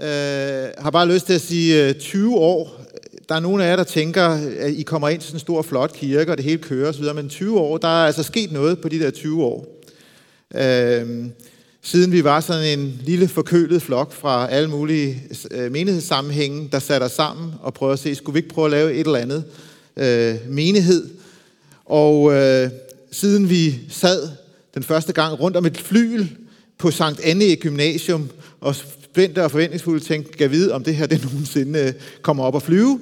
Øh, har bare lyst til at sige øh, 20 år. Der er nogle af jer, der tænker, at I kommer ind til sådan en stor, flot kirke, og det hele kører osv., men 20 år, der er altså sket noget på de der 20 år. Øh, siden vi var sådan en lille forkølet flok fra alle mulige øh, menighedssammenhænge, der satte os sammen og prøvede at se, skulle vi ikke prøve at lave et eller andet øh, menighed? Og øh, siden vi sad den første gang rundt om et flyl på Sankt Anne Gymnasium og spændte og forventningsfuldt tænkte, kan vide, om det her det nogensinde øh, kommer op og flyve.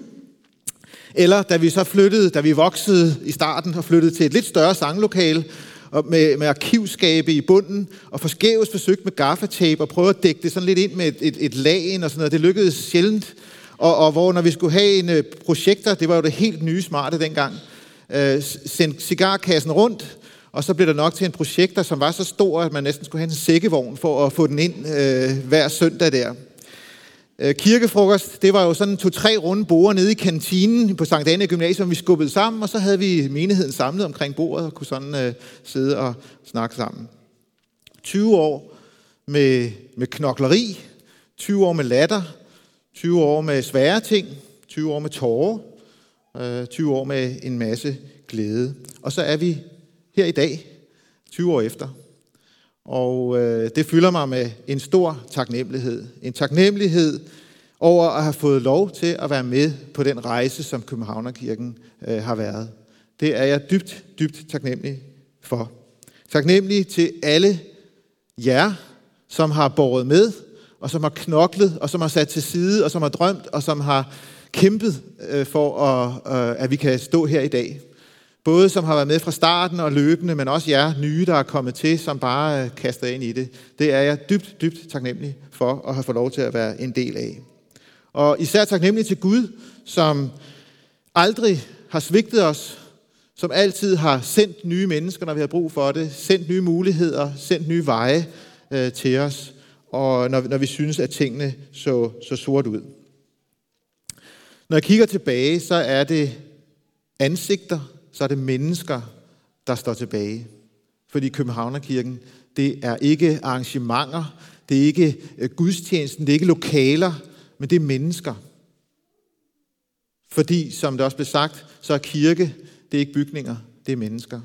Eller da vi så flyttede, da vi voksede i starten og flyttede til et lidt større sanglokale, og med, med arkivskabe i bunden, og forskæves forsøgt med gaffatape og prøve at dække det sådan lidt ind med et, et, et lagen og sådan noget. Det lykkedes sjældent. Og, og hvor når vi skulle have en øh, uh, projekter, det var jo det helt nye smarte dengang, øh, sendte cigarkassen rundt, og så blev der nok til en projekter, som var så stor, at man næsten skulle have en sækkevogn for at få den ind øh, hver søndag der. Øh, kirkefrokost, det var jo sådan to-tre runde borde nede i kantinen på Sankt Anne Gymnasium, vi skubbede sammen, og så havde vi menigheden samlet omkring bordet og kunne sådan øh, sidde og snakke sammen. 20 år med, med knokleri, 20 år med latter, 20 år med svære ting, 20 år med tårer, øh, 20 år med en masse glæde. Og så er vi her i dag, 20 år efter. Og øh, det fylder mig med en stor taknemmelighed. En taknemmelighed over at have fået lov til at være med på den rejse, som Københavnerkirken øh, har været. Det er jeg dybt, dybt taknemmelig for. Taknemmelig til alle jer, som har båret med, og som har knoklet, og som har sat til side, og som har drømt, og som har kæmpet øh, for, at, øh, at vi kan stå her i dag. Både som har været med fra starten og løbende, men også jer nye, der er kommet til, som bare øh, kaster ind i det. Det er jeg dybt, dybt taknemmelig for at have fået lov til at være en del af. Og især taknemmelig til Gud, som aldrig har svigtet os, som altid har sendt nye mennesker, når vi har brug for det, sendt nye muligheder, sendt nye veje øh, til os, og når, når vi synes, at tingene så, så sort ud. Når jeg kigger tilbage, så er det ansigter, så er det mennesker, der står tilbage. Fordi Københavnerkirken, det er ikke arrangementer, det er ikke øh, gudstjenesten, det er ikke lokaler, men det er mennesker. Fordi, som det også blev sagt, så er kirke, det er ikke bygninger, det er mennesker.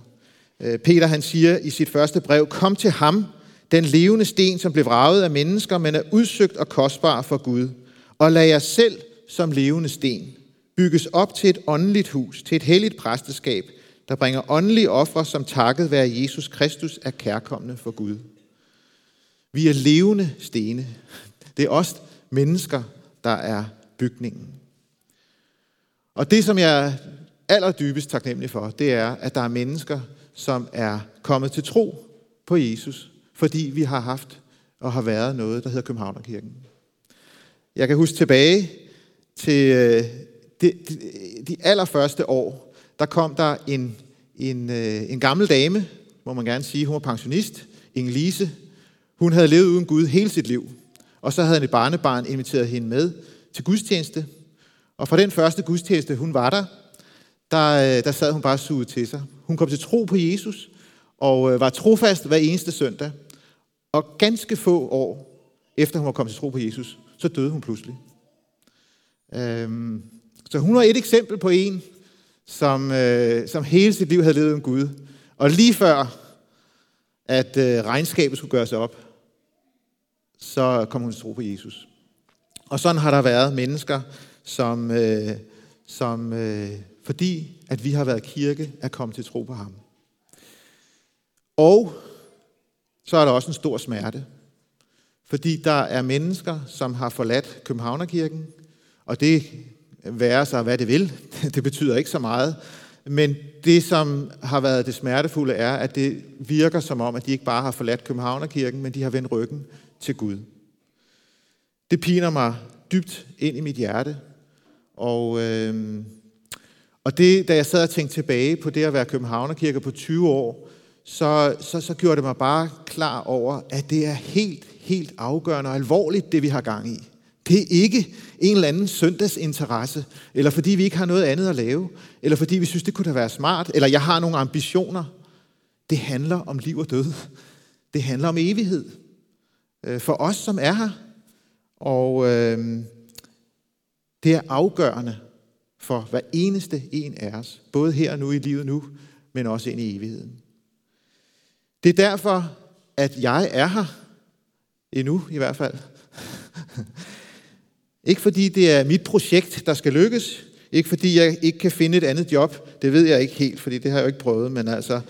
Øh, Peter han siger i sit første brev, kom til ham, den levende sten, som blev vraget af mennesker, men er udsøgt og kostbar for Gud. Og lad jer selv som levende sten bygges op til et åndeligt hus, til et helligt præsteskab, der bringer åndelige ofre, som takket være Jesus Kristus er kærkommende for Gud. Vi er levende stene. Det er os mennesker, der er bygningen. Og det, som jeg er allerdybest taknemmelig for, det er, at der er mennesker, som er kommet til tro på Jesus, fordi vi har haft og har været noget, der hedder Københavnerkirken. Jeg kan huske tilbage til øh, det, de, de, allerførste år, der kom der en, en, øh, en gammel dame, må man gerne sige, hun var pensionist, Inge Lise. Hun havde levet uden Gud hele sit liv. Og så havde en barnebarn inviteret hende med til gudstjeneste. Og fra den første gudstjeneste, hun var der, der, øh, der sad hun bare suget til sig. Hun kom til tro på Jesus, og øh, var trofast hver eneste søndag. Og ganske få år efter hun var kommet til tro på Jesus, så døde hun pludselig. Øhm, så hun var et eksempel på en, som, øh, som hele sit liv havde levet en Gud. Og lige før, at øh, regnskabet skulle gøres op, så kom hun til tro på Jesus. Og sådan har der været mennesker, som, øh, som øh, fordi at vi har været kirke, er kommet til tro på ham. Og så er der også en stor smerte. Fordi der er mennesker, som har forladt Københavnerkirken, og det være sig, hvad det vil. Det betyder ikke så meget. Men det, som har været det smertefulde, er, at det virker som om, at de ikke bare har forladt Københavnerkirken, men de har vendt ryggen til Gud. Det piner mig dybt ind i mit hjerte. Og, øh, og det, da jeg sad og tænkte tilbage på det at være Københavnerkirke på 20 år, så, så, så gjorde det mig bare klar over, at det er helt, helt afgørende og alvorligt, det vi har gang i. Det er ikke en eller anden søndagsinteresse, eller fordi vi ikke har noget andet at lave, eller fordi vi synes, det kunne da være smart, eller jeg har nogle ambitioner. Det handler om liv og død. Det handler om evighed. Øh, for os, som er her. Og, øh, det er afgørende for hver eneste en af os, både her og nu i livet nu, men også ind i evigheden. Det er derfor, at jeg er her, endnu i hvert fald. ikke fordi det er mit projekt, der skal lykkes, ikke fordi jeg ikke kan finde et andet job, det ved jeg ikke helt, fordi det har jeg jo ikke prøvet, men altså,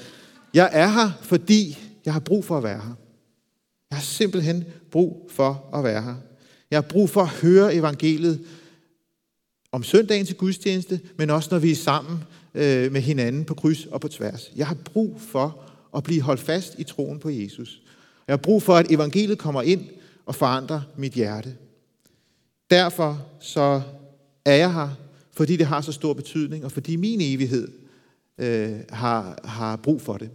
jeg er her, fordi jeg har brug for at være her. Jeg har simpelthen brug for at være her. Jeg har brug for at høre evangeliet om søndagen til gudstjeneste, men også når vi er sammen øh, med hinanden på kryds og på tværs. Jeg har brug for at blive holdt fast i troen på Jesus. Jeg har brug for, at evangeliet kommer ind og forandrer mit hjerte. Derfor så er jeg her, fordi det har så stor betydning, og fordi min evighed øh, har, har brug for det.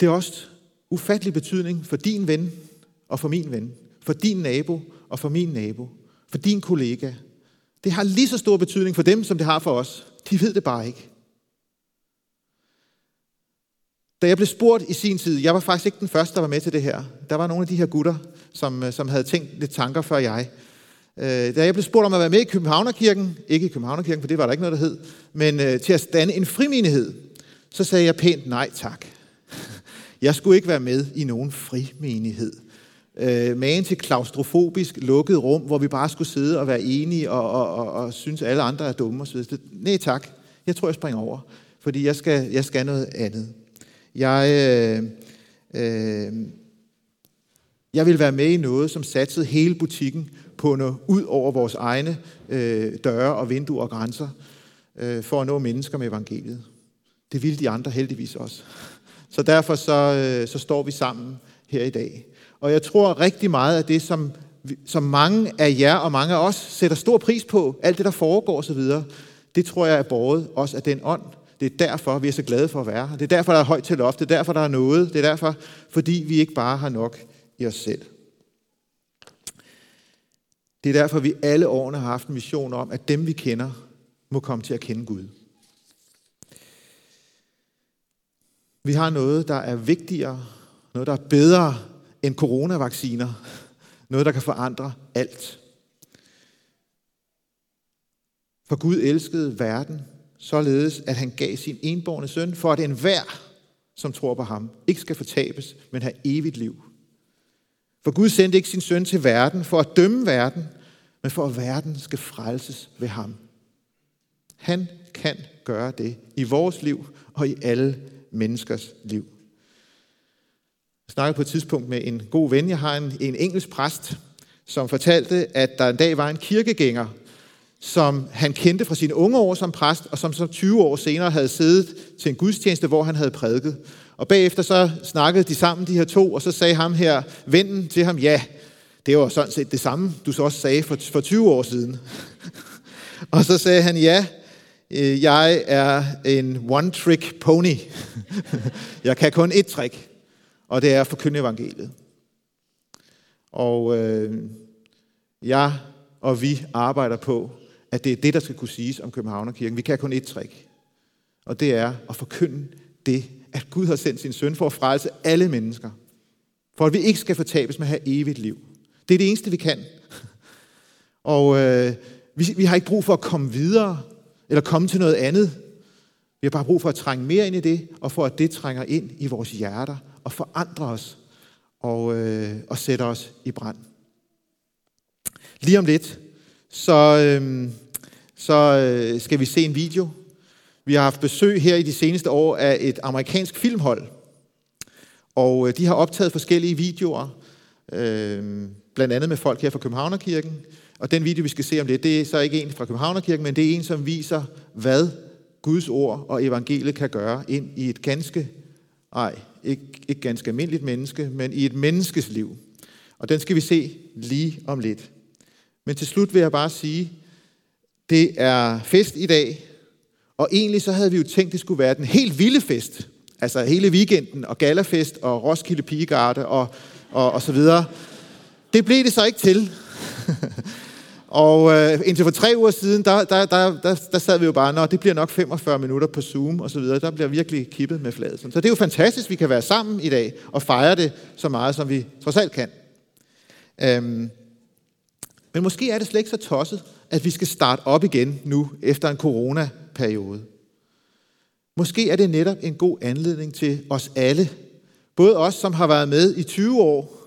Det er også ufattelig betydning for din ven og for min ven, for din nabo og for min nabo, for din kollega. Det har lige så stor betydning for dem, som det har for os. De ved det bare ikke. Da jeg blev spurgt i sin tid, jeg var faktisk ikke den første, der var med til det her. Der var nogle af de her gutter, som, øh, som havde tænkt lidt tanker før jeg. Øh, da jeg blev spurgt om at være med i Københavnerkirken, ikke i Københavnerkirken, for det var der ikke noget, der hed, men øh, til at danne en frimenighed, så sagde jeg pænt nej tak. Jeg skulle ikke være med i nogen frimenighed. Øh, magen til klaustrofobisk lukket rum, hvor vi bare skulle sidde og være enige og, og, og, og synes, at alle andre er dumme osv. Nej tak, jeg tror, jeg springer over, fordi jeg skal, jeg skal noget andet. Jeg, øh, øh, jeg vil være med i noget, som satsede hele butikken på noget ud over vores egne øh, døre og vinduer og grænser, øh, for at nå mennesker med evangeliet. Det ville de andre heldigvis også. Så derfor så, øh, så står vi sammen her i dag. Og jeg tror rigtig meget af det, som, som mange af jer og mange af os sætter stor pris på, alt det, der foregår osv., det tror jeg er båret også af den ånd. Det er derfor, vi er så glade for at være her. Det er derfor, der er højt til loft. Det er derfor, der er noget. Det er derfor, fordi vi ikke bare har nok i os selv. Det er derfor, vi alle årene har haft en mission om, at dem, vi kender, må komme til at kende Gud. Vi har noget, der er vigtigere, noget, der er bedre end coronavacciner. Noget, der kan forandre alt. For Gud elskede verden, således at han gav sin enborne søn, for at enhver, som tror på ham, ikke skal fortabes, men have evigt liv. For Gud sendte ikke sin søn til verden for at dømme verden, men for at verden skal frelses ved ham. Han kan gøre det i vores liv og i alle menneskers liv. Jeg snakkede på et tidspunkt med en god ven. Jeg har en, en engelsk præst, som fortalte, at der en dag var en kirkegænger, som han kendte fra sine unge år som præst, og som så 20 år senere havde siddet til en gudstjeneste, hvor han havde prædiket. Og bagefter så snakkede de sammen, de her to, og så sagde ham her, vennen til ham, ja, det var sådan set det samme, du så også sagde for, for 20 år siden. og så sagde han, ja, øh, jeg er en one-trick pony. jeg kan kun et trick, og det er at forkynde evangeliet. Og øh, jeg og vi arbejder på, at det er det, der skal kunne siges om Københavnerkirken. Vi kan kun et trick, og det er at forkynde det, at Gud har sendt sin søn for at frelse alle mennesker. For at vi ikke skal fortabes med at have evigt liv. Det er det eneste, vi kan. Og øh, vi, vi har ikke brug for at komme videre, eller komme til noget andet. Vi har bare brug for at trænge mere ind i det, og for at det trænger ind i vores hjerter, og forandrer os, og, øh, og sætter os i brand. Lige om lidt, så, øh, så øh, skal vi se en video. Vi har haft besøg her i de seneste år af et amerikansk filmhold, og øh, de har optaget forskellige videoer, øh, blandt andet med folk her fra Københavnerkirken. Og den video, vi skal se om det, det er så ikke en fra Københavnerkirken, men det er en, som viser, hvad Guds ord og evangeliet kan gøre ind i et ganske, ej, ikke, ikke ganske almindeligt menneske, men i et menneskes liv. Og den skal vi se lige om lidt. Men til slut vil jeg bare sige, det er fest i dag, og egentlig så havde vi jo tænkt, det skulle være den helt vilde fest. Altså hele weekenden, og galafest, og Roskilde Pigegarde, og, og, og så videre. Det blev det så ikke til. og øh, indtil for tre uger siden, der, der, der, der, der sad vi jo bare, nå, det bliver nok 45 minutter på Zoom og så videre. Der bliver virkelig kippet med fladet. Så det er jo fantastisk, vi kan være sammen i dag og fejre det så meget, som vi trods alt kan. Øhm, men måske er det slet ikke så tosset, at vi skal starte op igen nu, efter en corona periode. Måske er det netop en god anledning til os alle, både os, som har været med i 20 år,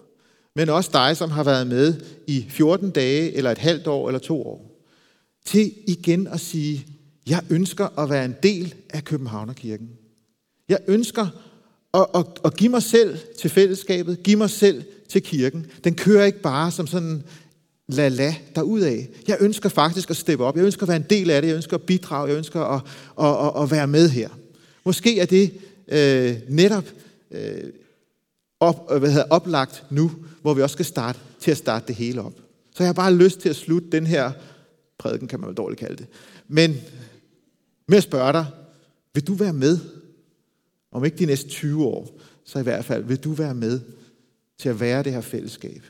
men også dig, som har været med i 14 dage, eller et halvt år, eller to år, til igen at sige, jeg ønsker at være en del af Københavnerkirken. Jeg ønsker at, at, at give mig selv til fællesskabet, give mig selv til kirken. Den kører ikke bare som sådan la-la derudad. Jeg ønsker faktisk at steppe op. Jeg ønsker at være en del af det. Jeg ønsker at bidrage. Jeg ønsker at, at, at, at være med her. Måske er det øh, netop øh, op, hvad hedder, oplagt nu, hvor vi også skal starte til at starte det hele op. Så jeg har bare lyst til at slutte den her prædiken, kan man vel dårligt kalde det. Men med at spørge dig, vil du være med? Om ikke de næste 20 år, så i hvert fald vil du være med til at være det her fællesskab.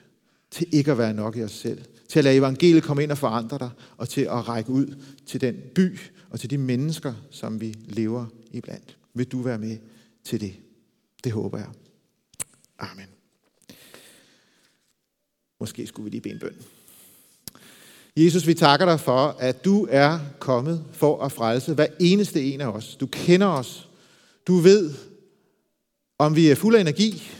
Til ikke at være nok i os selv. Til at lade evangeliet komme ind og forandre dig, og til at række ud til den by og til de mennesker, som vi lever iblandt. Vil du være med til det? Det håber jeg. Amen. Måske skulle vi lige bede en bøn. Jesus, vi takker dig for, at du er kommet for at frelse hver eneste en af os. Du kender os. Du ved, om vi er fuld af energi,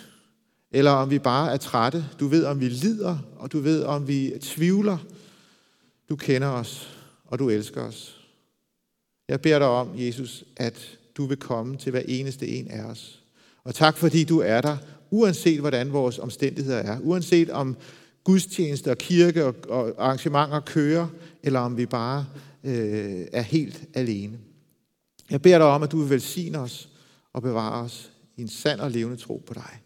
eller om vi bare er trætte. Du ved, om vi lider, og du ved, om vi tvivler. Du kender os, og du elsker os. Jeg beder dig om, Jesus, at du vil komme til hver eneste en af os. Og tak, fordi du er der, uanset hvordan vores omstændigheder er. Uanset om gudstjeneste og kirke og, og arrangementer kører, eller om vi bare øh, er helt alene. Jeg beder dig om, at du vil velsigne os og bevare os i en sand og levende tro på dig.